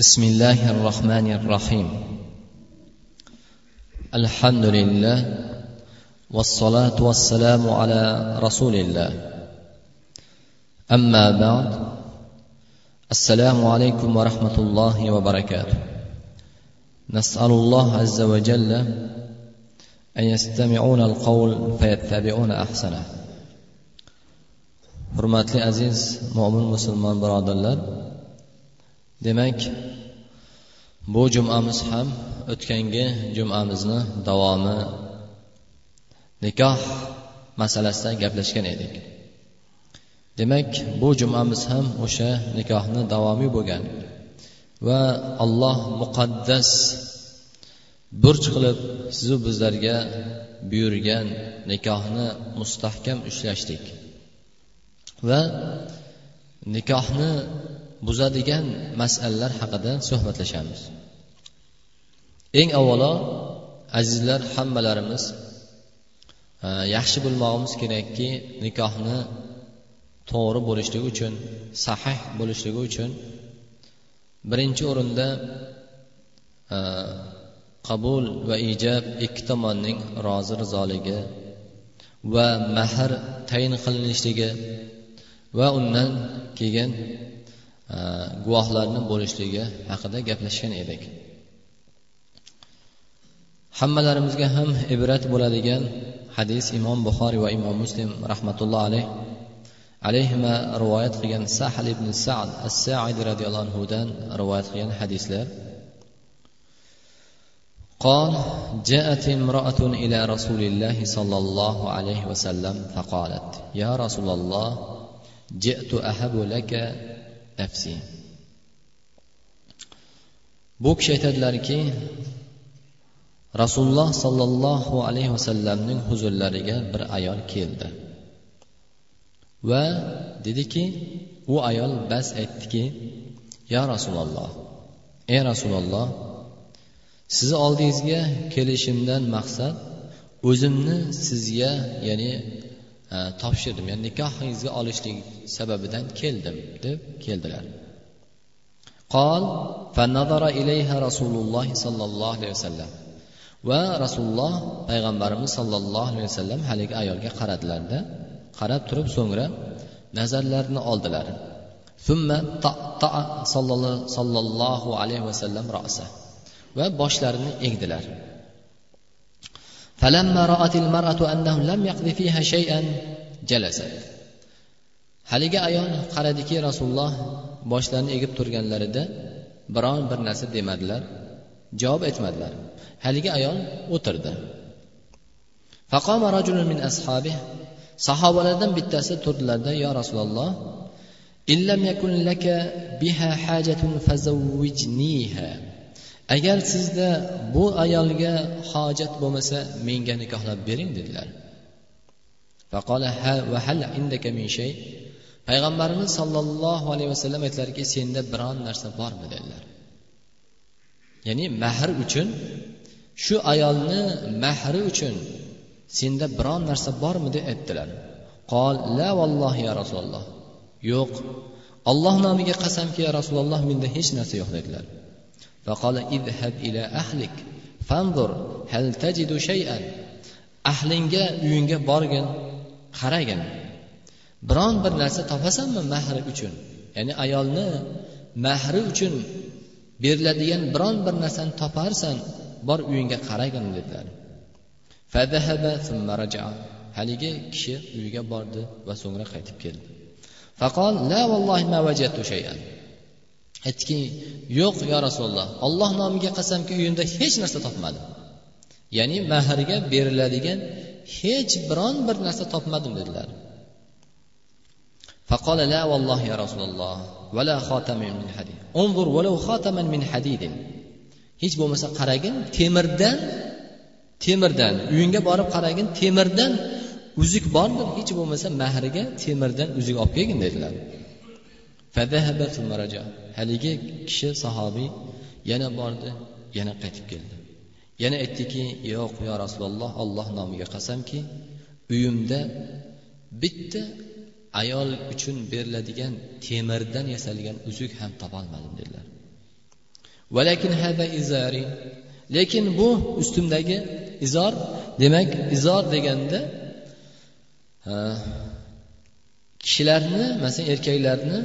بسم الله الرحمن الرحيم. الحمد لله والصلاة والسلام على رسول الله. أما بعد السلام عليكم ورحمة الله وبركاته. نسأل الله عز وجل أن يستمعون القول فيتبعون أحسنه. Hurmatli aziz mo'min musulmon birodarlar demak bu jumamiz ham o'tgangi jumamizni davomi nikoh masalasida gaplashgan edik. Demak bu jumamiz ham o'sha nikohni davomiy bo'lgan va alloh muqaddas burch qilib sizu bizlarga buyurgan nikohni mustahkam ushlashdik va nikohni buzadigan masalalar haqida suhbatlashamiz. Eng avvalo azizlar hammalarimiz e, yaxshi bilmog'imiz kerakki nikohni to'g'ri bo'lishligi uchun sahih bo'lishligi uchun birinchi o'rinda e, qabul va ijob ikki tomonning rozi rizoligi va mahr tayin qilinishligi va undan keyin guvohlarni bo'lishligi haqida gaplashgan edik hammalarimizga ham ibrat bo'ladigan hadis imom buxoriy va imom muslim rahmatulloh alayh alayhima rivoyat qilgan sahl ibn sad as saidi roziyallohu anhudan rivoyat qilgan hadislar قال جاءت امرأة إلى رسول الله صلى الله عليه وسلم فقالت يا رسول الله جئت أهب لك nafsi. Bu kishi aytadilarki rasululloh sollallohu alayhi vasallamning huzurlariga bir ayol keldi. Va dediki u ayol bas aytdiki yo rasululloh ey rasululloh sizni oldingizga kelishimdan maqsad o'zimni sizga ya'ni topshirdim ya'ni nikohingizga olishlik sababidan keldim deb keldilar qol فنظر إليها رسول الله صلى الله عليه وسلم va rasululloh payg'ambarimiz sollallohu alayhi vasallam haligi ayolga qaradilarda qarab turib so'ngra nazarlarini oldilar sollallohu alayhi vasallam rosa va boshlarini egdilar فلما رأت المرأة أنه لم يقض فيها شيئا جلست haligi ayol qaradiki rasululloh boshlarini egib turganlarida biron bir narsa demadilar javob aytmadilar haligi ayol o'tirdi min sahobalardan bittasi turdilarda yo rasululloh illam yakun laka biha hajatun fazawwijniha agar sizda bu ayolga hojat bo'lmasa menga nikohlab bering dedilar. Payg'ambarimiz sollallohu alayhi vasallam aytdilarki senda biron narsa bormi? dedilar. Ya'ni mahr uchun shu ayolni mahri uchun senda biron narsa bormi? deb aytdilar. Qol la vallohi ya rasululloh. Yo'q olloh nomiga qasamki ya rasululloh menda hech narsa yo'q dedilar. Idhab ila ahlik fanzur hal tajidu shay'an ahlingga uyingga borgin qaragin biron bir narsa topasanmi mahri uchun? Ya'ni ayolni mahri uchun beriladigan biron bir narsani toparsan bor uyingga qaragin dedilar. haligi kishi uyiga bordi va so'ngra qaytib keldi. Faqol la vallohi ma vajadtu shay'an aytdiki yo'q yo rasululloh olloh nomiga qasamki uyimda hech narsa topmadim ya'ni mahriga beriladigan hech biron bir narsa topmadim dedilar فقال لا والله يا رسول الله ولا خاتم من حديد انظر ولو خاتما من حديد hech bo'lmasa qaragin temirdan temirdan uyingga borib qaragin temirdan uzuk bordir hech bo'lmasa mahriga temirdan uzuk olib kelgin dedilar Haligi kishi sahobiy yana bordi yana qaytib keldi. Yana aytdiki yo'q yo rasululloh alloh nomiga qasamki uyimda bitta ayol uchun beriladigan temirdan yasalgan uzuk ham topolmadim dedilar. Lekin bu ustimdagi izor. Demak izor deganda kishilarni masalan erkaklarni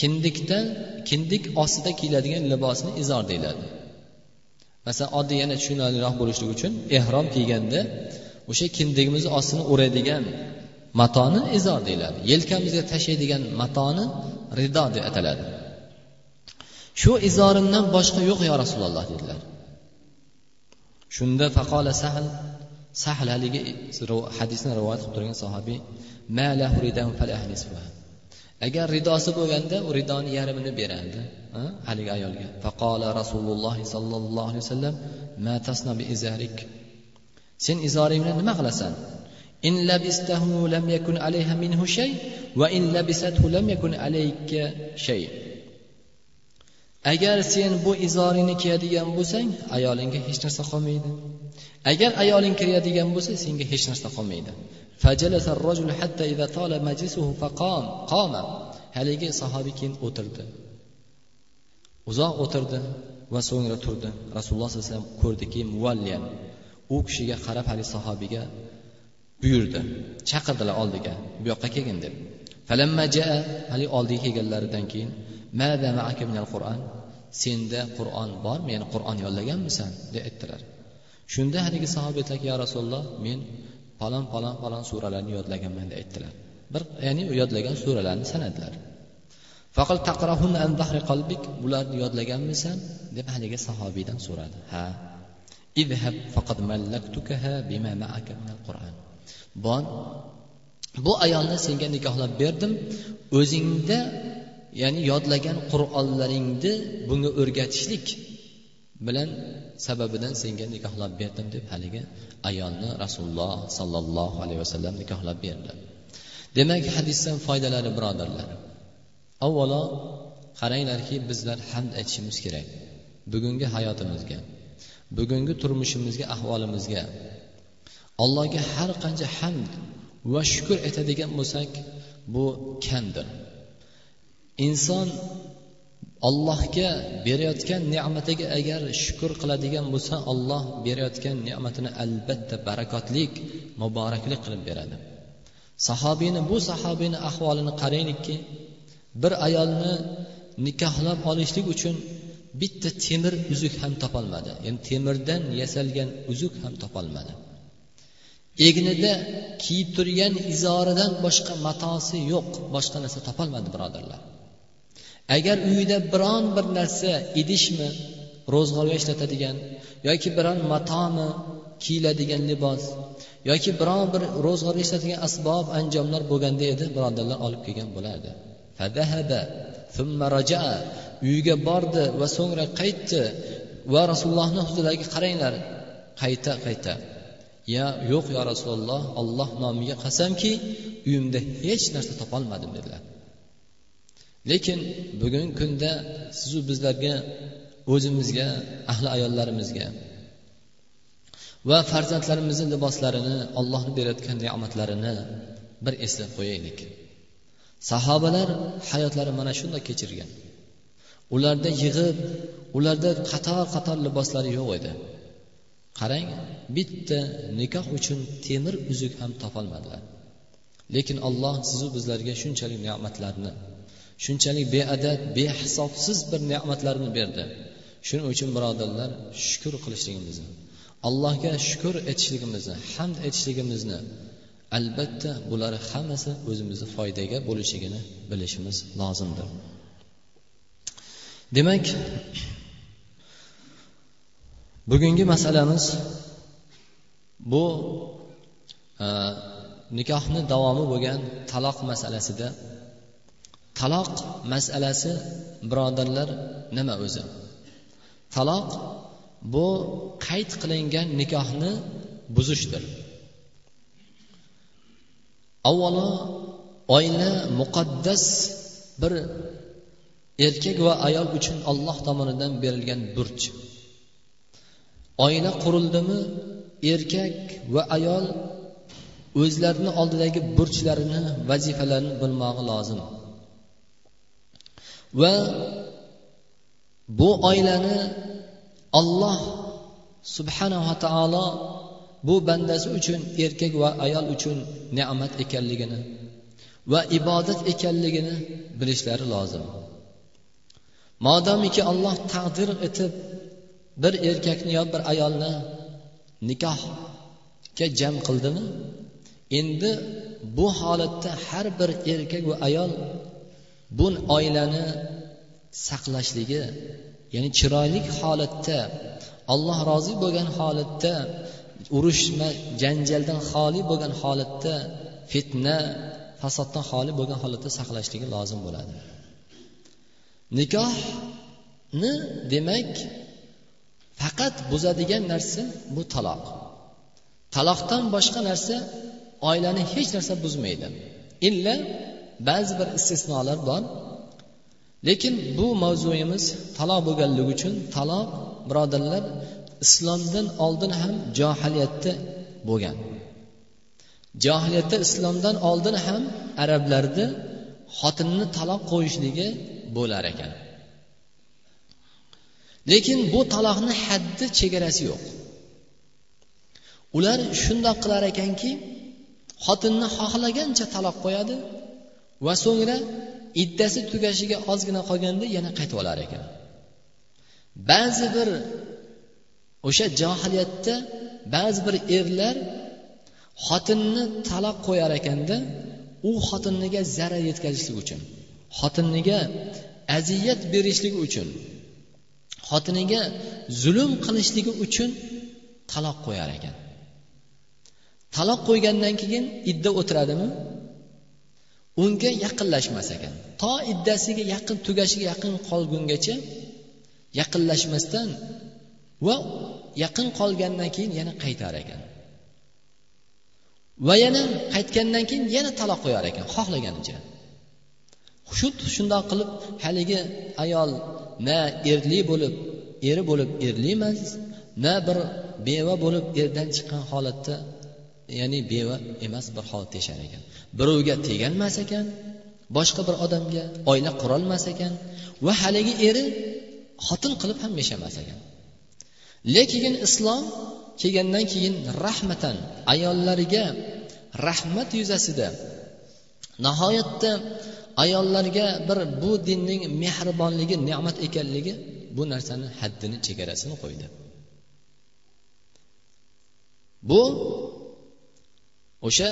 kindikdan kindik ostida kiyiladigan libosni izor deyiladi. Masalan oddiy yana tushunarliroq bo'lishlik uchun ehrom kiyganda o'sha kindigimizni ostini o'raydigan matoni izor deyiladi. Yelkamizga tashlaydigan matoni rido deb ataladi. Shu izorimdan boshqa yo'q yo rasululloh dedilar. Shunda faqola sahl sahl haligi hadisni rivoyat qilib turgan sahobiy agar ridosi bo'lganda u ridoni yarmini berardi haligi ayolga. Faqola rasululloh sollallohu alayhi vasallam ma tasna bi izarik? Sen izoringni nima qilasan? In labistahu lam yakun alayha minhu shay va in labisathu lam yakun alayka shay. Agar sen bu izoringni kiyadigan bo'lsang ayolingga hech narsa qolmaydi. Agar ayoling kiradigan bo'lsa senga hech narsa qolmaydi. فجلس الرجل حتى إذا طال مجلسه فقام قام. Haligi sahobiy keyin o'tirdi. Uzoq o'tirdi va so'ngra turdi. Rasululloh sallallohu alayhi vasallam ko'rdiki muvalliyan u kishiga qarab haligi sahobiyga buyurdi. Chaqirdilar oldiga. Bu yoqqa kelgin deb. Haligi oldiga kelganlaridan keyin qur'on senda qur'on bormi? Ya'ni qur'on yollaganmisan? deb aytdilar. Shunda haligi sahoba aytdilarki yo rasululloh men falon falon falon suralarni yodlaganman deb aytdilar. Bir ya'ni yodlagan suralarni sanadilar. Bularni yodlaganmisan deb haligi sahobiydan so'radi. Ha idhab faqad mallaktukaha bima ma'aka minal qur'an bon bu ayolni senga nikohlab berdim. O'zingda ya'ni yodlagan qur'onlaringni bunga o'rgatishlik bilan sababidan senga nikohlab berdim deb haligi ayolni rasululloh sollallohu alayhi vasallam nikohlab berdi. Demak hadisdan foydalari birodarlar. Avvalo qaranglarki bizlar hamd aytishimiz kerak. Bugungi hayotimizga bugungi turmushimizga ahvolimizga allohga har qancha hamd va shukur aytadigan bo'lsak bu kamdir. Inson allohga berayotgan ne'matiga agar shukur qiladigan bo'lsa olloh berayotgan ne'matini albatta barakotlik muboraklik qilib beradi. Sahobiyni bu sahobiyni ahvolini qaranglikki bir ayolni nikohlab olishlik uchun bitta temir uzuk ham topolmadi. Ya'ni temirdan yasalgan uzuk ham topolmadi. Egnida kiyib turgan izoridan boshqa matosi yo'q boshqa narsa topolmadi birodarlar. Agar uyida biron bir narsa idishmi ro'zg'orga ishlatadigan yoki biron matomi kiyiladigan libos yoki biron bir ro'zg'orga ishlatadigan asbob anjomlar bo'lganda edi birodarlar olib kelgan bo'lardi. Uyiga bordi va so'ngra qaytdi va rasulullohni huzuridagi qaranglar qayta qayta. Ya yo'q yo rasululloh olloh nomiga qasamki uyimda hech narsa topolmadim dedilar. Lekin bugungi kunda sizu bizlarga o'zimizga ahli ayollarimizga va farzandlarimizni liboslarini ollohni berayotgan ne'matlarini bir eslab qo'yaylik. Sahobalar hayotlari mana shunday kechirgan. Ularda yig'ib ularda qator qator liboslari yo'q edi. Qarang bitta nikoh uchun temir uzuk ham topolmadilar. Lekin alloh sizu bizlarga shunchalik ne'matlarni shunchalik beadad behisobsiz bir ne'matlarni berdi. Shuning uchun birodarlar shukur qilishligimizni allohga shukur etishligimizni hamd etishligimizni albatta bular hammasi o'zimizni foydaga bo'lishligini bilishimiz lozimdir. Demak bugungi masalamiz bu e, nikohni davomi bo'lgan taloq masalasida taloq masalasi birodarlar nima o'zi? Taloq bu qayd qilingan nikohni buzishdir. Avvalo oila muqaddas bir erkak va ayol uchun alloh tomonidan berilgan burch. Oila qurildimi erkak va ayol o'zlarini oldidagi burchlarini vazifalarini bilmog'i lozim. Va bu oilani olloh subhanava taolo bu bandasi uchun erkak va ayol uchun ne'mat ekanligini va ibodat ekanligini bilishlari lozim. Modomiki olloh taqdir etib bir erkakni yo bir ayolni nikohga jam qildimi? Endi bu holatda har bir erkak va ayol bu oilani saqlashligi ya'ni chiroyli holatda alloh rozi bo'lgan holatda urush janjaldan xoli bo'lgan holatda fitna fasoddan xoli bo'lgan holatda saqlashligi lozim bo'ladi. Nikohni demak faqat buzadigan narsa bu taloq. Taloqdan boshqa narsa oilani hech narsa buzmaydi. Illa ba'zi bir istisnolar bor. Lekin bu mavzuyimiz taloq bo'lganligi uchun taloq birodarlar islomdan oldin ham johiliyatda bo'lgan. Johiliyatda islomdan oldin ham arablarda xotinni taloq qo'yishligi bo'lar ekan. Lekin bu taloqni haddi chegarasi yo'q. Ular shundoq qilar ekanki xotinni xohlagancha taloq qo'yadi va so'ngra iddasi tugashiga ozgina qolganda yana qaytib olar ekan. Ba'zi bir o'sha johiliyatda ba'zi bir erlar xotinni taloq qo'yar ekanda u xotinniga zarar yetkazishlik uchun xotiniga aziyat berishligi uchun xotiniga zulm qilishligi uchun taloq qo'yar ekan. Taloq qo'ygandan keyin idda o'tiradimi? Unga yaqinlashmas ekan. To iddasiga yaqin tugashiga yaqin qolgungacha yaqinlashmasdan va yaqin qolgandan keyin yana qaytar ekan. Va yana qaytgandan keyin yana taloq qo'yar ekan xohlaganicha. Xuddi shundoq qilib haligi ayol na erli bo'lib eri bo'lib erli emas na bir beva bo'lib erdan chiqqan holatda ya'ni beva emas bir holatda yashar ekan. Birovga teganmas ekan boshqa bir odamga oila qurolmas ekan va haligi eri xotin qilib ham yashamas ekan. Lekin islom kelgandan keyin rahmatan ayollariga rahmat yuzasida nihoyatda ayollarga bir bu dinning mehribonligi ne'mat ekanligi bu narsani haddini chegarasini qo'ydi. Bu o'sha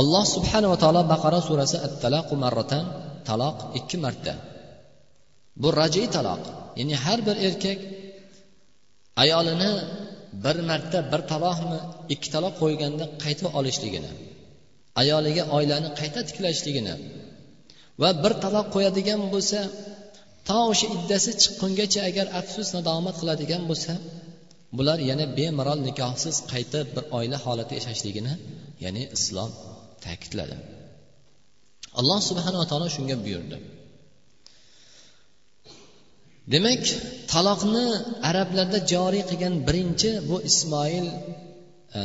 alloh subhanava taolo baqara surasi at talaqu marratan taloq ikki marta. Bu rajiy taloq ya'ni har bir erkak ayolini bir marta bir taloqmi ikki taloq qo'yganda qaytib olishligini ayoliga oilani qayta tiklashligini va bir taloq qo'yadigan bo'lsa to o'sha iddasi chiqqungacha agar afsus nadomat qiladigan bo'lsa bular yana bemalol nikohsiz qaytib bir oila holati yashashligini ya'ni islom ta'kidladi. Alloh subhanava taolo shunga buyurdi. Demak taloqni arablarda joriy qilgan birinchi bu ismoil e,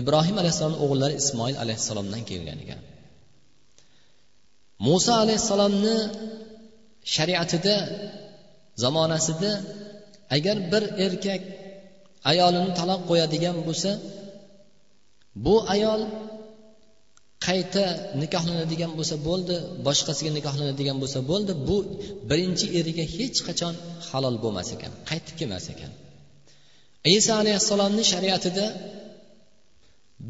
ibrohim alayhissalomni o'g'illari ismoil alayhissalomdan kelgan ekan. Muso alayhissalomni shariatida zamonasida agar bir erkak ayolini taloq qo'yadigan bo'lsa bu ayol qayta nikohlanadigan bo'lsa bo'ldi boshqasiga nikohlanadigan bo'lsa bo'ldi bu birinchi eriga hech qachon halol bo'lmas ekan qaytib kelmas ekan. Iso alayhissalomni shariatida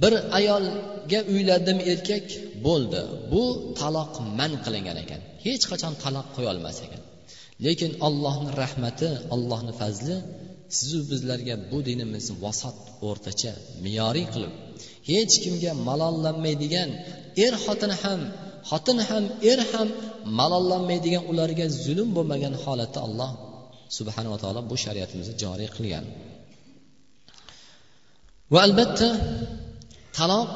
bir ayolga uylandim erkak bo'ldi bu taloq man qilingan ekan hech qachon taloq qo'yolmas ekan. Lekin allohni rahmati allohni fazli sizu bizlarga bu dinimizni vasat o'rtacha me'yoriy qilib hech kimga malollanmaydigan er xotin ham xotin ham er ham malollanmaydigan ularga zulm bo'lmagan holatda alloh subhanava taolo bu shariatimizni joriy qilgan. Va albatta taloq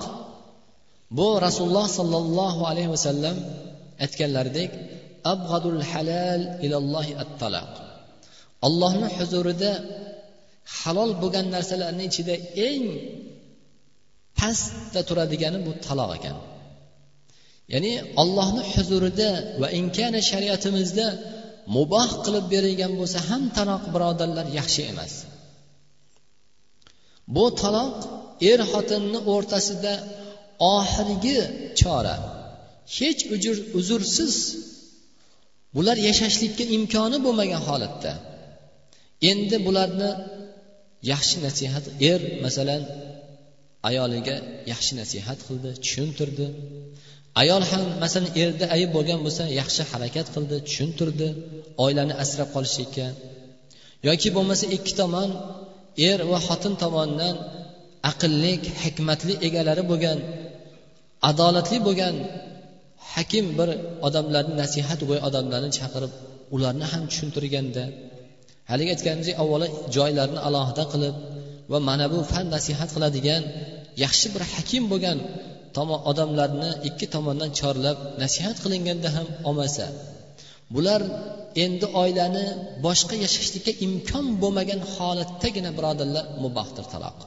bu rasululloh sollallohu alayhi vasallam aytganlaridek abg'adul halal ilallohi at taloq allohni huzurida halol bo'lgan narsalarni ichida eng pastda turadigani bu taloq ekan. Ya'ni ollohni huzurida va inkana shariatimizda muboh qilib berilgan bo'lsa ham taloq birodarlar yaxshi emas. Bu taloq er xotinni o'rtasida oxirgi chora. Hech ujur uzursiz bular yashashlikka imkoni bo'lmagan holatda. Endi bularni yaxshi nasihat er masalan ayoliga yaxshi nasihat qildi tushuntirdi. Ayol ham masalan erda ayb bo'lgan bo'lsa yaxshi harakat qildi tushuntirdi oilani asrab qolishlikka. Yoki bo'lmasa ikki tomon er va xotin tomonidan aqlli hikmatli egalari bo'lgan adolatli bo'lgan hakim bir odamlarni nasihat go'y odamlarni chaqirib ularni ham tushuntirganda haligi aytganimizdek avvalo joylarni alohida qilib va mana bu fan nasihat qiladigan yaxshi bir hakim bo'lgan odamlarni ikki tomondan chorlab nasihat qilinganda ham olmasa bular endi oilani boshqa yashashlikka imkon bo'lmagan holatdagina birodarlar mubahdir taloq.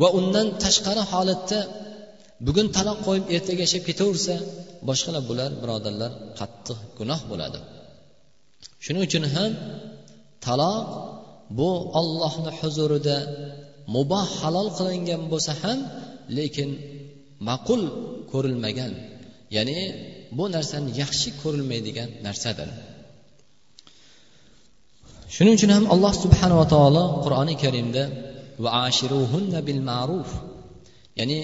Va undan tashqari holatda bugun taloq qo'yib ertaga yashab ketaversa boshqalar bular birodarlar qattiq gunoh bo'ladi. Shuning uchun ham taloq bu ollohni huzurida muboh halol qilingan bo'lsa ham lekin ma'qul ko'rilmagan. Ya'ni bu narsani yaxshi ko'rilmaydigan narsadir. Shuning uchun ham alloh subhanava taolo qur'oni karimda bil ma'ruf. Ya'ni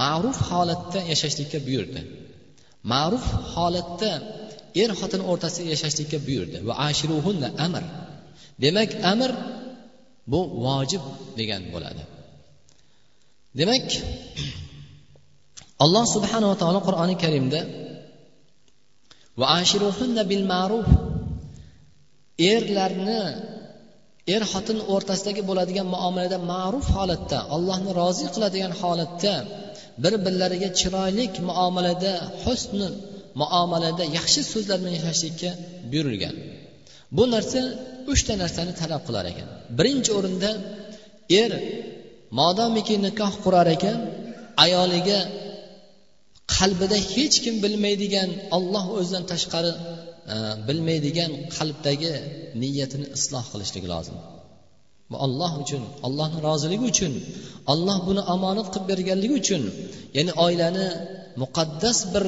ma'ruf holatda yashashlikka buyurdi. Ma'ruf holatda er xotin o'rtasida yashashlikka buyurdi. Va ashiruhunna amr. Demak amr bu vojib degan bo'ladi. Demak alloh subhanava taolo qur'oni karimda va ashiruhunna bil ma'ruf. Erlarni er xotin o'rtasidagi bo'ladigan muomalada ma'ruf holatda allohni rozi qiladigan holatda bir birlariga chiroyli muomalada husni muomalada yaxshi so'zlar bilan yashashlikka buyurilgan. Bu narsa uchta narsani talab qilar ekan. Birinchi o'rinda er modomiki nikoh qurar ekan ayoliga qalbida hech kim bilmaydigan olloh o'zidan tashqari e, bilmaydigan qalbdagi niyatini isloh qilishlik lozim. Bu olloh uchun ollohni roziligi uchun olloh buni omonat qilib berganligi uchun ya'ni oilani muqaddas bir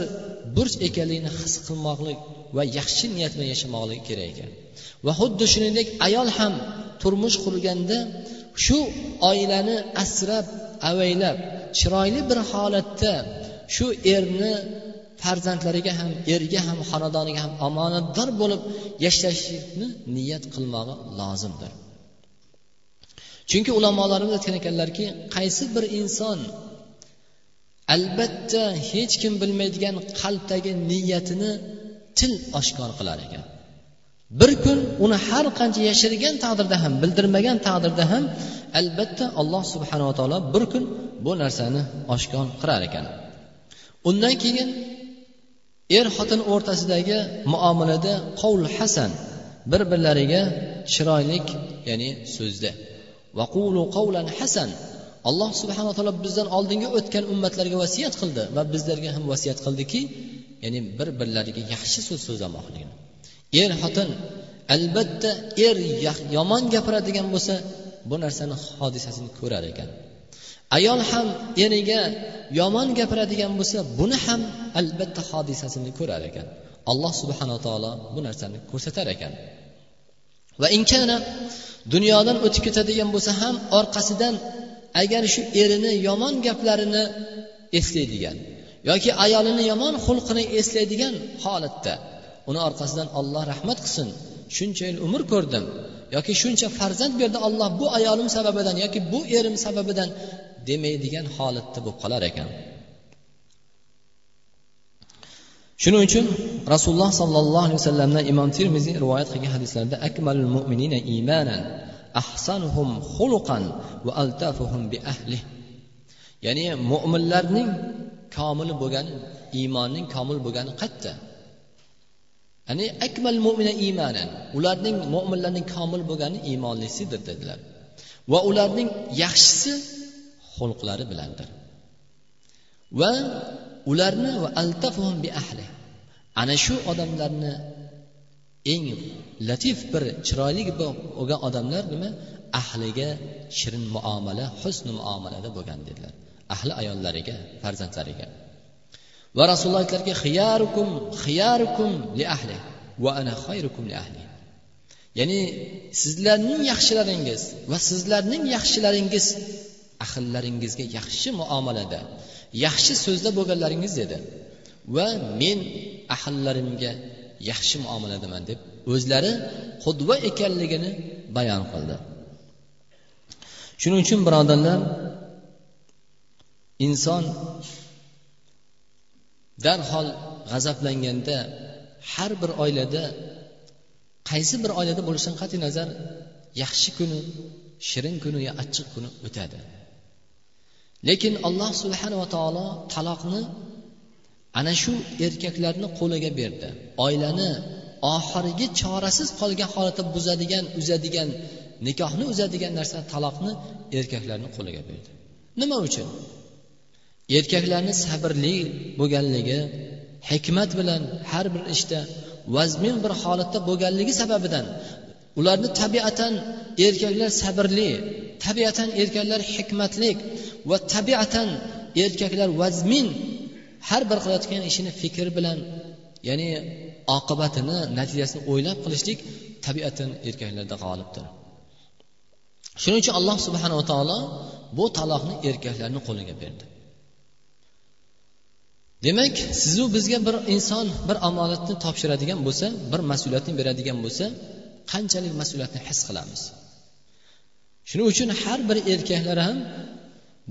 burch ekanligini his qilmoqlik va yaxshi niyat bilan yashamoqligi kerak ekan. Va xuddi shuningdek ayol ham turmush qurganda shu oilani asrab avaylab chiroyli bir holatda shu erni farzandlariga ham erga ham xonadoniga ham omonatdor bo'lib yashashni niyat qilmog'i lozimdir. Chunki ulamolarimiz aytgan ekanlarki qaysi bir inson albatta hech kim bilmaydigan qalbdagi niyatini til oshkor qilar ekan. Bir kun uni har qancha yashirgan taqdirda ham bildirmagan taqdirda ham albatta alloh subhanava taolo bir kun bu narsani oshkor qilar ekan. Undan keyin er xotin o'rtasidagi muomalada qovul hasan bir birlariga chiroylik ya'ni so'zda. Vaqulu qavlan hasan alloh subhanaa taolo bizdan oldingi o'tgan ummatlarga vasiyat qildi va bizlarga ham vasiyat qildiki ya'ni bir birlariga yaxshi so'z so'zlamoqligini. Er xotin albatta er yomon gapiradigan bo'lsa bu narsani hodisasini ko'rar ekan. Ayol ham eriga yomon gapiradigan bo'lsa buni ham albatta hodisasini ko'rar ekan. Alloh subhanaa taolo bu narsani ko'rsatar ekan. Va inkana dunyodan o'tib ketadigan bo'lsa ham orqasidan agar shu erini yomon gaplarini eslaydigan yoki ayolini yomon xulqini eslaydigan holatda uni orqasidan olloh rahmat qilsin shuncha yil umr ko'rdim yoki shuncha farzand berdi olloh bu ayolim sababidan yoki bu erim sababidan demaydigan holatda bo'lib qolar ekan. Shuning uchun rasululloh sollallohu alayhi vasallamdan imom termiziy rivoyat qilgan hadislarda akmalul mu'minina imanan ahsanuhum xuluqan va altafuhum bi ahli ya'ni mo'minlarning komili bo'lgani iymonning komil bo'lgani qayerda? Ya'ni akmal mo'mina imanan ularning mo'minlarning komil bo'lgani iymonlisidir dedilar. Va ularning yaxshisi xulqlari bilandir. Va ularni va altafuhum bi ahli ana shu odamlarni eng latif bir chiroyli bo'lgan odamlar nima? Ahliga shirin muomala husni muomalada bo'lgan dedilar. Ahli ayollariga farzandlariga. Va rasululloh aytdilarki xiyarukum xiyarukum li ahli va ana xayrukum li ahli. Ya'ni sizlarning yaxshilaringiz va sizlarning yaxshilaringiz ahllaringizga yaxshi muomalada yaxshi so'zda bo'lganlaringiz dedi va men ahllarimga yaxshi muomaladaman deb o'zlari qudva ekanligini bayon qildi. Shuning uchun birodarlar inson darhol g'azablanganda har bir oilada qaysi bir oilada bo'lishidan qat'iy nazar yaxshi kuni shirin kuni yo achchiq kuni o'tadi. Lekin alloh subhanava taolo taloqni ana shu erkaklarni qo'liga berdi. Oilani oxirgi chorasiz qolgan holatda buzadigan uzadigan nikohni uzadigan narsa taloqni erkaklarni qo'liga berdi. Nima uchun? Erkaklarni sabrli bo'lganligi hikmat bilan har bir ishda vazmin bir holatda bo'lganligi sababidan ularni tabiatan erkaklar sabrli tabiatan erkaklar hikmatlik va tabiatan erkaklar vazmin har bir qilayotgan ishini fikr bilan ya'ni oqibatini natijasini o'ylab qilishlik tabiatan erkaklarda g'olibdir. Shuning uchun alloh subhanava taolo bu taloqni erkaklarni qo'liga berdi. Demak sizu bizga bir inson bir omonatni topshiradigan bo'lsa bir mas'uliyatni beradigan bo'lsa qanchalik mas'uliyatni his qilamiz? Shuning uchun har bir erkaklar ham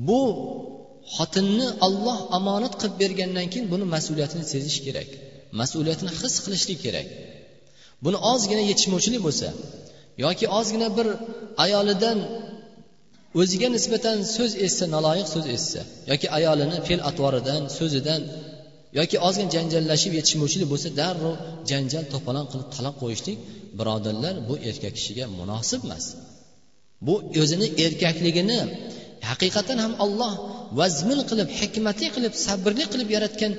bu xotinni olloh omonat qilib bergandan keyin buni mas'uliyatini sezish kerak mas'uliyatini his qilishlik kerak. Buni ozgina yetishmovchilik bo'lsa yoki ozgina bir ayolidan o'ziga nisbatan so'z eshitsa noloyiq so'z eshitsa yoki ayolini fe'l atvoridan so'zidan yoki ozgina janjallashib yetishmovchilik bo'lsa darrov janjal to'polon qilib taloq qo'yishlik birodarlar bu erkak kishiga munosib emas. Bu o'zini erkakligini haqiqatan ham olloh vazmin qilib hikmatli qilib sabrli qilib yaratgan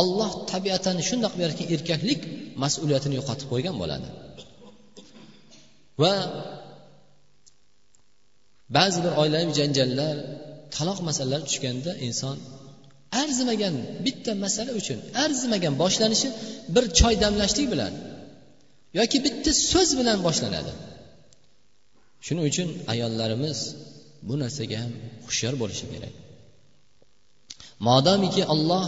olloh tabiatan shundoq yaratgan erkaklik mas'uliyatini yo'qotib qo'ygan bo'ladi. Va ba'zi bir oilaviy janjallar taloq masalalari tushganda inson arzimagan bitta masala uchun arzimagan boshlanishi bir choy damlashlik bilan yoki bitta so'z bilan boshlanadi. Shuning uchun ayollarimiz bu narsaga ham hushyor bo'lishi kerak. Modomiki olloh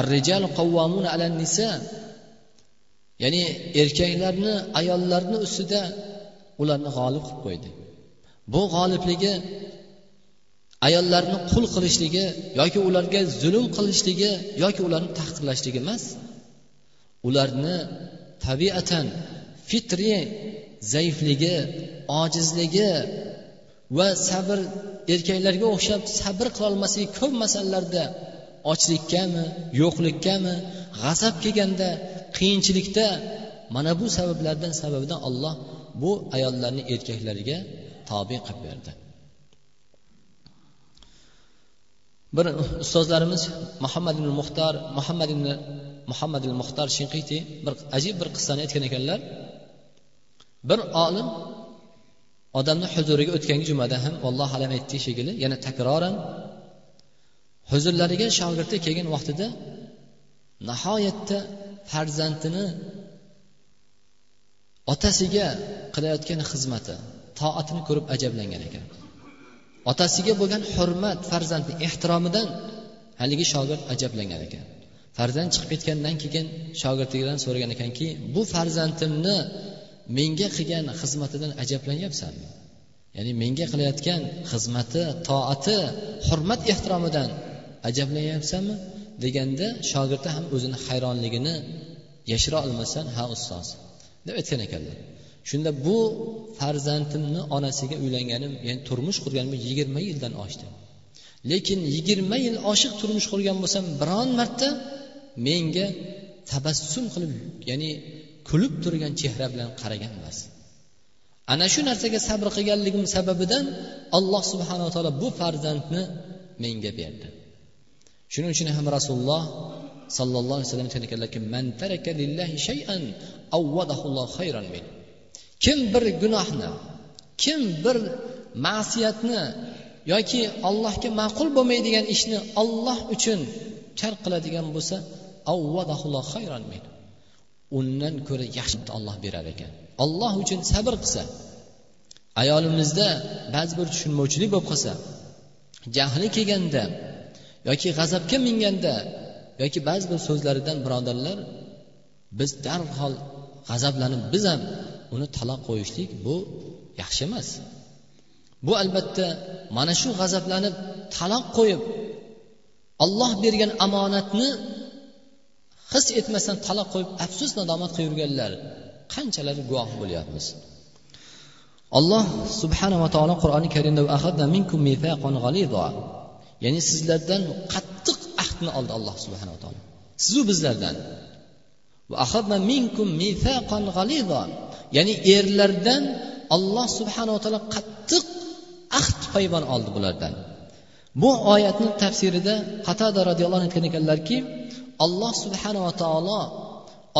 arrijal qavvamuna alan nisa ya'ni erkaklarni ayollarni ustida ularni g'olib qilib qo'ydi. Bu g'olibligi ayollarni qul qilishligi yoki ularga zulm qilishligi yoki ularni tahqirlashligi emas. Ularni tabiatan fitriy zaifligi ojizligi va sabr erkaklarga o'xshab sabr qilolmaslik ko'p masalalarda ochlikkami yo'qlikkami g'azab kelganda qiyinchilikda mana bu sabablardan sababidan alloh bu ayollarni erkaklarga tobe qilib berdi. Bir ustozlarimiz muhammad ibn muxtor muhammad ibn muhammad ibn muxtor shinqiti bir ajib bir qissani aytgan ekanlar. Bir olim odamni huzuriga o'tgangi jumada ham allohu alam aytdi shekilli yana takroran huzurlariga shogirdi kelgan vaqtida nihoyatda farzandini otasiga qilayotgan xizmati toatini ko'rib ajablangan ekan. Otasiga bo'lgan hurmat farzandni ehtiromidan haligi shogird ajablangan ekan. Farzand chiqib ketgandan keyin shogirdigidan so'ragan ekanki bu farzandimni menga qilgan xizmatidan ajablanyapsanmi ya'ni menga qilayotgan xizmati toati hurmat ehtiromidan ajablanyapsanmi deganda shogirdi ham o'zini hayronligini yashira olmasdan ha ustoz deb aytgan ekanlar. Shunda bu farzandimni onasiga uylanganim ya'ni turmush qurganim yigirma yildan oshdi. Lekin yigirma yil oshiq turmush qurgan bo'lsam biron marta menga tabassum qilib ya'ni kulib turgan chehra bilan qaragan emas. Ana shu narsaga sabr qilganligim sababidan alloh subhanava taolo bu farzandni menga berdi. Shuning uchun ham rasululloh sollallohu alayhi vasallam aytgan ekanlarki man taraka shay'an min. Kim bir gunohni kim bir ma'siyatni yoki allohga ma'qul bo'lmaydigan ishni olloh uchun tark qiladigan bo'lsa khayran min. Undan ko'ra yaxshi olloh berar ekan. Olloh uchun sabr qilsa ayolimizda ba'zi bir tushunmovchilik bo'lib qolsa jahli kelganda yoki g'azabga minganda yoki ba'zi bir so'zlaridan birodarlar biz darhol g'azablanib biz ham uni taloq qo'yishlik bu yaxshi emas. Bu albatta mana shu g'azablanib taloq qo'yib olloh bergan omonatni qiz etmasdan taloq qo'yib afsus nadomat qilib yurganlar qanchalari guvoh bo'lyapmiz. Alloh subhanava taolo qur'oni karimda ya'ni sizlardan qattiq ahdni oldi alloh subhanava taolo. Sizu bizlardan. Ya'ni erlardan olloh subhanava taolo qattiq ahd paybon oldi bulardan. Bu oyatni tafsirida qatada roziyallohu anhu aytgan ekanlarki alloh subhanava taolo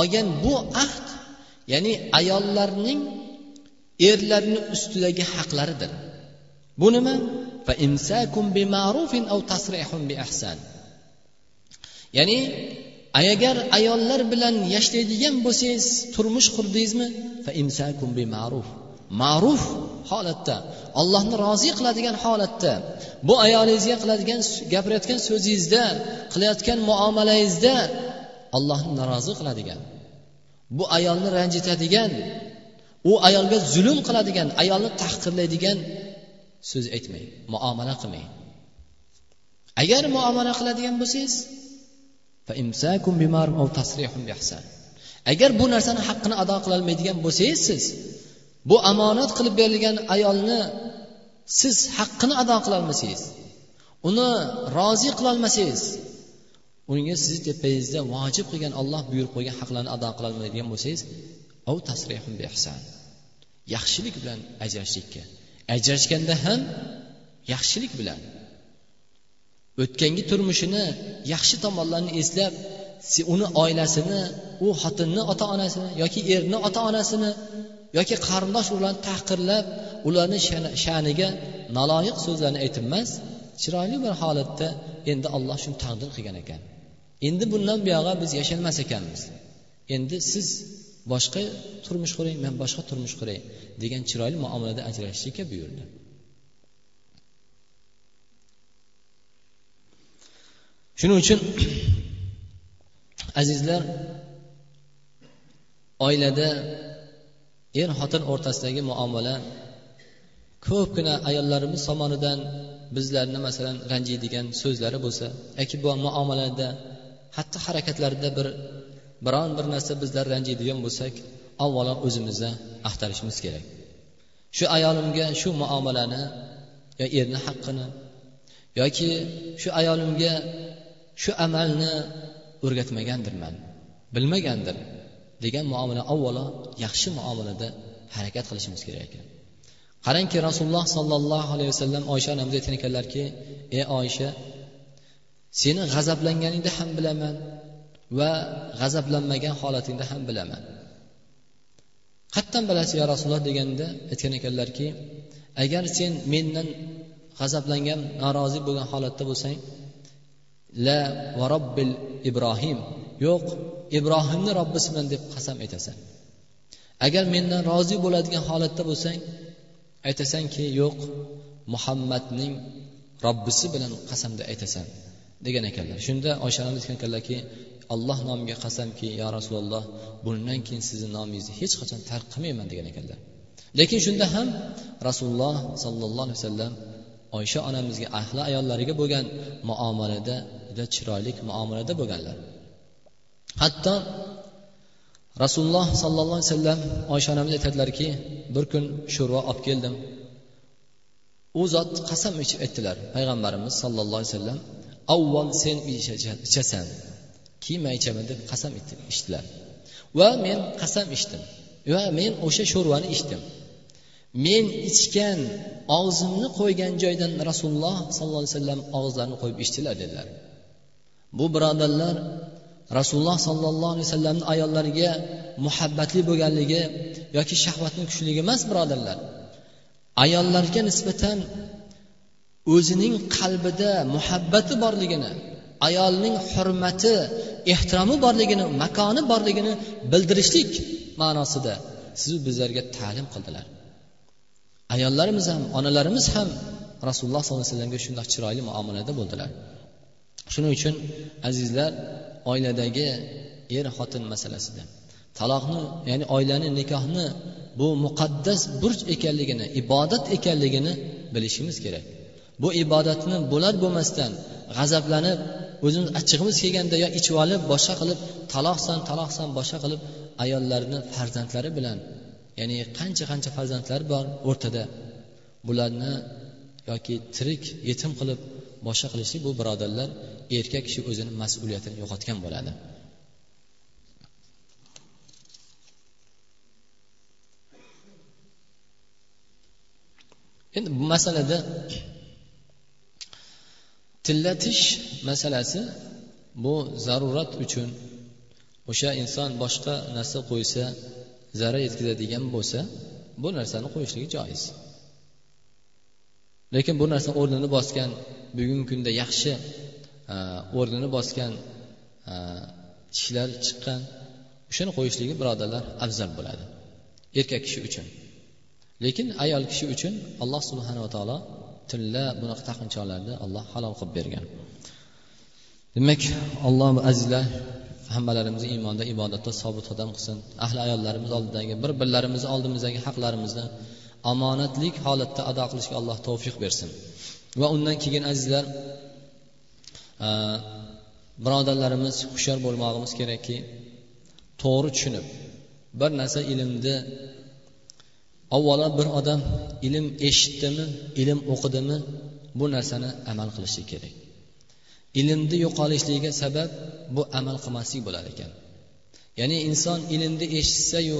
olgan bu ahd ya'ni ayollarning erlarni ustidagi haqlaridir. Bu nima? Ya'ni agar ayollar bilan yashaydigan bo'lsangiz turmush qurdingizmi? Ma'ruf holatda allohni rozi qiladigan holatda bu ayolingizga qiladigan gapirayotgan so'zingizda qilayotgan muomalangizda allohni norozi qiladigan bu ayolni ranjitadigan u ayolga zulm qiladigan ayolni tahqirlaydigan so'z aytmang muomala qilmang. Agar muomala qiladigan bo'lsangiz agar bu narsani haqqini ado qilolmaydigan bo'lsangiz siz bu omonat qilib berilgan ayolni siz haqqini ado qilolmasangiz uni rozi qilolmasangiz unga sizni tepangizda vojib qilgan olloh buyurib qo'ygan haqlarni ado qilolmaydigan bo'lsangiz yaxshilik bilan ajrashishlikka ajrashganda ham yaxshilik bilan. O'tgangi turmushini yaxshi tomonlarini eslab uni oilasini u xotinni ota onasini yoki erni ota onasini yoki qarindosh ularni tahqirlab ularni sha'niga noloyiq so'zlarni aytib emas chiroyli bir holatda endi olloh shuni taqdir qilgan ekan. Endi bundan buyog'i biz yashalmas ekanmiz. Endi siz boshqa turmush quring men boshqa turmush quray degan chiroyli muomalada ajrashishlikka buyurdi. Shuning uchun azizlar oilada er xotin o'rtasidagi muomala. Ko'pgina ayollarimiz tomonidan bizlarni masalan ranjiydigan so'zlari bo'lsa yoki bu muomalada xatti harakatlarida bir biron bir narsa bizlar ranjiydigan bo'lsak avvalo o'zimizni axtarishimiz kerak. Shu ayolimga shu muomalani yo erni haqqini yoki shu ayolimga shu amalni o'rgatmagandirman bilmagandir. Degan muomala avvalo yaxshi muomalada harakat qilishimiz kerak ekan. Qarangki rasululloh sollallohu alayhi vasallam oysha onamiz aytgan ekanlarki ey oysha seni g'azablanganingda ham bilaman va g'azablanmagan holatingda ham bilaman. Qayerdan bilasiz yo rasululloh? deganda aytgan ekanlarki agar sen mendan g'azablangan norozi bo'lgan holatda bo'lsang la va robbil ibrohim yo'q ibrohimni robbisiman deb qasam aytasan. Agar mendan rozi bo'ladigan holatda bo'lsang aytasanki yo'q muhammadning robbisi bilan qasamda aytasan degan ekanlar. Shunda oysha onamiz aytgan ekanlarki alloh nomiga qasamki yo rasululloh bundan keyin sizni nomingizni hech qachon tark qilmayman degan ekanlar. Lekin shunda ham rasululloh sollallohu alayhi vasallam oysha onamizga ahli ayollariga bo'lgan muomalada juda chiroyli muomalada bo'lganlar. Hatto rasululloh sollallohu alayhi vasallam oysha onamiz aytadilarki bir kun sho'rva olib keldim. U zot qasam ichib aytdilar payg'ambarimiz sollallohu alayhi vasallam avval sen ichasan keyin man ichaman deb qasam ichdilar. Va men qasam ichdim va men o'sha sho'rvani ichdim. Men ichgan og'zimni qo'ygan joydan rasululloh sollallohu alayhi vasallam og'izlarini qo'yib ichdilar dedilar. Bu birodarlar rasululloh sollallohu alayhi vasallamni ayollariga muhabbatli bo'lganligi yoki shahvatni kuchligi emas birodarlar. Ayollarga nisbatan o'zining qalbida muhabbati borligini ayolning hurmati ehtiromi borligini makoni borligini bildirishlik ma'nosida siz bizlarga ta'lim qildilar. Ayollarimiz ham onalarimiz ham rasululloh sollallohu alayhi vasallamga shundoq chiroyli muomalada bo'ldilar. Shuning uchun azizlar oiladagi er xotin masalasida taloqni ya'ni oilani nikohni bu muqaddas burch ekanligini ibodat ekanligini bilishimiz kerak. Bu ibodatni bo'lar bo'lmasdan g'azablanib o'zimiz achchig'imiz kelganda yo ichib olib boshqa qilib taloqsan taloqsan boshqa qilib ayollarni farzandlari bilan ya'ni qancha qancha farzandlari bor o'rtada bularni yoki tirik yetim qilib boshqa qilishlik bu birodarlar erkak kishi o'zini mas'uliyatini yo'qotgan bo'ladi. Endi bu masalada tillatish masalasi bu zarurat uchun o'sha inson boshqa narsa qo'ysa zarar yetkazadigan bo'lsa bu narsani qo'yishligi joiz. Lekin bu narsa o'rnini bosgan bugungi kunda yaxshi Э, o'rnini bosgan э, tishlar chiqqan. O'shani qo'yishligi birodarlar afzal bo'ladi. Erkak kishi uchun. Lekin ayol kishi uchun alloh subhanava taolo tilla bunaqa taqinchoqlarni alloh halol qilib bergan. Demak alloh azizlar hammalarimizni iymonda ibodatda sobit qadam qilsin. Ahli ayollarimiz oldidagi bir birlarimizni oldimizdagi haqlarimizni omonatlik holatda ado qilishga alloh tavfiq bersin. Va undan keyin azizlar birodarlarimiz hushyor bo'lmog'imiz kerakki to'g'ri tushunib bir narsa ilmni avvalo bir odam ilm eshitdimi ilm o'qidimi bu narsani amal qilishi kerak. Ilmni yo'qolishligiga sabab bu amal qilmaslik bo'lar ekan. Ya'ni inson ilmni eshitsayu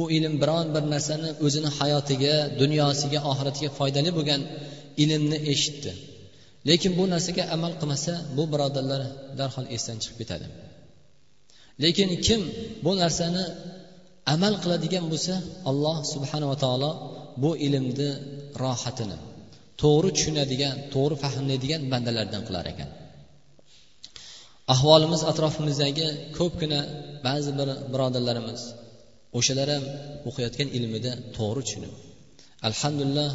u ilm biron bir narsani o'zini hayotiga dunyosiga oxiratiga foydali bo'lgan ilmni eshitdi. Lekin bu narsaga amal qilmasa bu birodarlar darhol esdan chiqib ketadi. Lekin kim bu narsani amal qiladigan bo'lsa alloh subhanava taolo bu ilmni rohatini to'g'ri tushunadigan to'g'ri fahmlaydigan bandalardan qilar ekan. Ahvolimiz atrofimizdagi ko'pgina ba'zi bir birodarlarimiz o'shalar ham o'qiyotgan ilmida to'g'ri tushunib. Alhamdulillah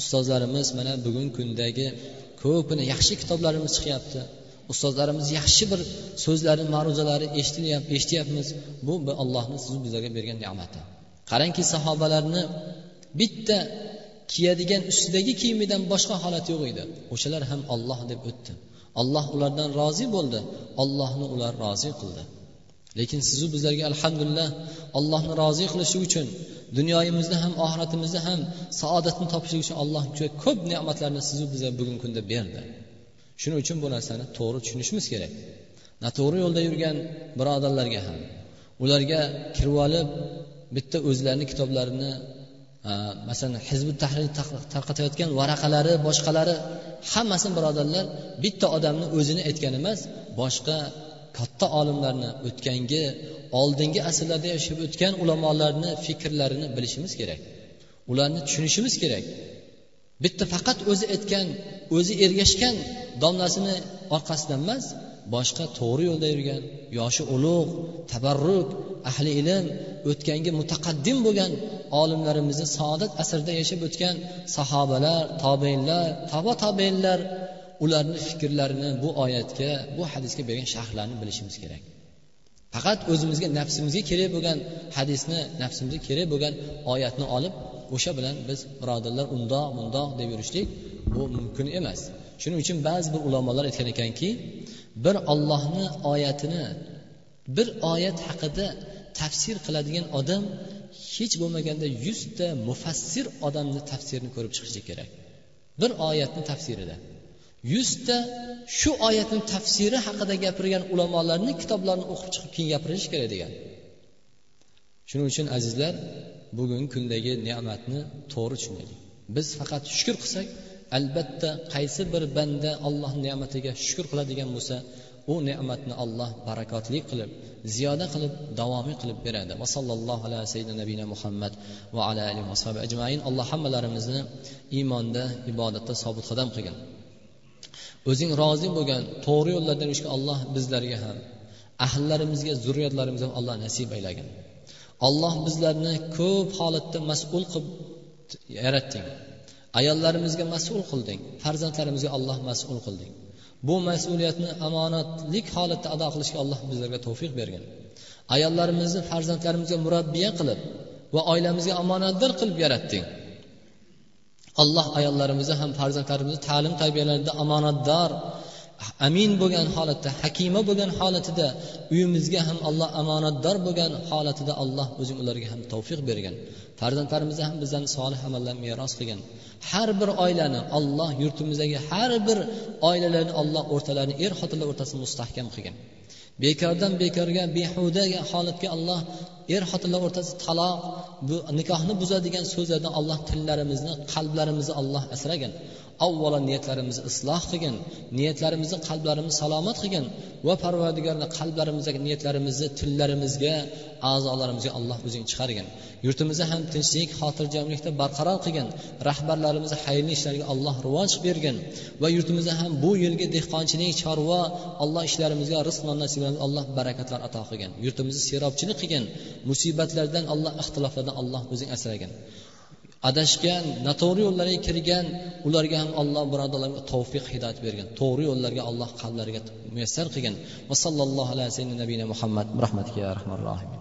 ustozlarimiz mana bugungi kundagi ko'pini yaxshi kitoblarimiz chiqyapti. Ustozlarimiz yaxshi bir so'zlari ma'ruzalari eshitilyapti eshityapmiz. Bu allohni sizni bizlarga bergan ne'mati. Qarangki sahobalarni bitta kiyadigan ustidagi kiyimidan boshqa holat yo'q edi. O'shalar ham olloh deb o'tdi. Olloh ulardan rozi bo'ldi. Ollohni ular rozi qildi. Lekin sizu bizlarga alhamdulillah allohni rozi qilishi uchun dunyoyimizda ham oxiratimizda ham saodatni topishlik uchun alloh juda ko'p ne'matlarni sizu bizga bugungi kunda berdi. Shuning uchun bu narsani to'g'ri tushunishimiz kerak. Noto'g'ri yo'lda yurgan birodarlarga ham ularga kirib olib bitta o'zlarini kitoblarini masalan hizbi tahrir tarqatayotgan varaqalari boshqalari hammasini birodarlar bitta odamni o'zini aytgani emas boshqa katta olimlarni o'tgangi oldingi asrlarda yashab o'tgan ulamolarni fikrlarini bilishimiz kerak ularni tushunishimiz kerak. Bitta faqat o'zi aytgan o'zi ergashgan domlasini orqasidan emas boshqa to'g'ri yo'lda yurgan yoshi ulug' tabarruk ahli ilm o'tgangi mutaqaddim bo'lgan olimlarimizni saodat asrida yashab o'tgan sahobalar tobeinlar toba tobeinlar ularni fikrlarini bu oyatga bu hadisga bergan sharhlarni bilishimiz kerak. Faqat o'zimizga nafsimizga kerak bo'lgan hadisni nafsimizga kerak bo'lgan oyatni olib o'sha bilan biz birodarlar undoq bundoq deb yurishlik bu mumkin emas. Shuning uchun ba'zi bir ulamolar aytgan ekanki bir ollohni oyatini bir oyat haqida tafsir qiladigan odam hech bo'lmaganda yuzta mufassir odamni tafsirini ko'rib chiqishi kerak. Bir oyatni tafsirida. Yuzta shu oyatni tafsiri haqida gapirgan ulamolarni kitoblarini o'qib chiqib keyin gapirish kerak degan. Shuning uchun azizlar bugungi kundagi ne'matni to'g'ri tushunaylik. Biz faqat shukur qilsak albatta qaysi bir banda alloh ne'matiga shukur qiladigan bo'lsa u ne'matni alloh barakotli qilib ziyoda qilib davomiy qilib beradi. Va sallallohu alayhi sayyidina nabiyina muhammad va ala alihi va ajmain. Alloh hammalarimizni iymonda ibodatda sobit qadam qilgin. O'zing rozi bo'lgan to'g'ri yo'llardan yurishga alloh bizlarga ham. Ahllarimizga zurriyatlarimizga ham alloh nasib aylagin. Alloh bizlarni ko'p holatda mas'ul qilib yaratding. Ayollarimizga mas'ul qilding farzandlarimizga alloh mas'ul qilding. Bu mas'uliyatni omonatlik holatda ado qilishga alloh bizlarga tavfiq bergin. Ayollarimizni farzandlarimizga murabbiya qilib va oilamizga omonatdor qilib yaratding. Alloh ayollarimizni ham farzandlarimizni ta'lim tarbiyalarida omonatdor amin bo'lgan holatda hakima bo'lgan holatida uyimizga ham alloh omonatdor bo'lgan holatida alloh o'zing ularga ham tavfiq bergin farzandlarimizni ham bizlarni solih amallarni meros qilgin har bir oilani olloh yurtimizdagi har bir oilalarni olloh o'rtalarini er xotinlar o'rtasini mustahkam qilgin bekordan bekorga behuda holatga alloh er xotinlar o'rtasida taloq bu nikohni buzadigan so'zlardan alloh tillarimizni qalblarimizni alloh asragin avvalo niyatlarimizni isloh qilgin niyatlarimizni qalblarimizni salomat qilgin va parvardigorni qalblarimizdagi niyatlarimizni tillarimizga a'zolarimizga alloh o'zing chiqargin. Yurtimizni ham tinchlik xotirjamlikda barqaror qilgin rahbarlarimizni xayrli ishlarga alloh rivoj bergin va yurtimizni ham bu yilgi dehqonchilik chorva alloh ishlarimizga rizq non nasiblarimiz alloh barakatlar ato qilgin. Yurtimizni serobchilik qilgin musibatlardan alloh ixtiloflardan alloh o'zing asragin. Adashgan noto'g'ri yo'llarga kirgan ularga ham alloh birodarlarga tavfiq hidoyat bergan. To'g'ri yo'llarga alloh qalblariga muyassar qilgin va sallallohu alayhi nabiyina muhammad. Rahmatiga ya rahmanir rohim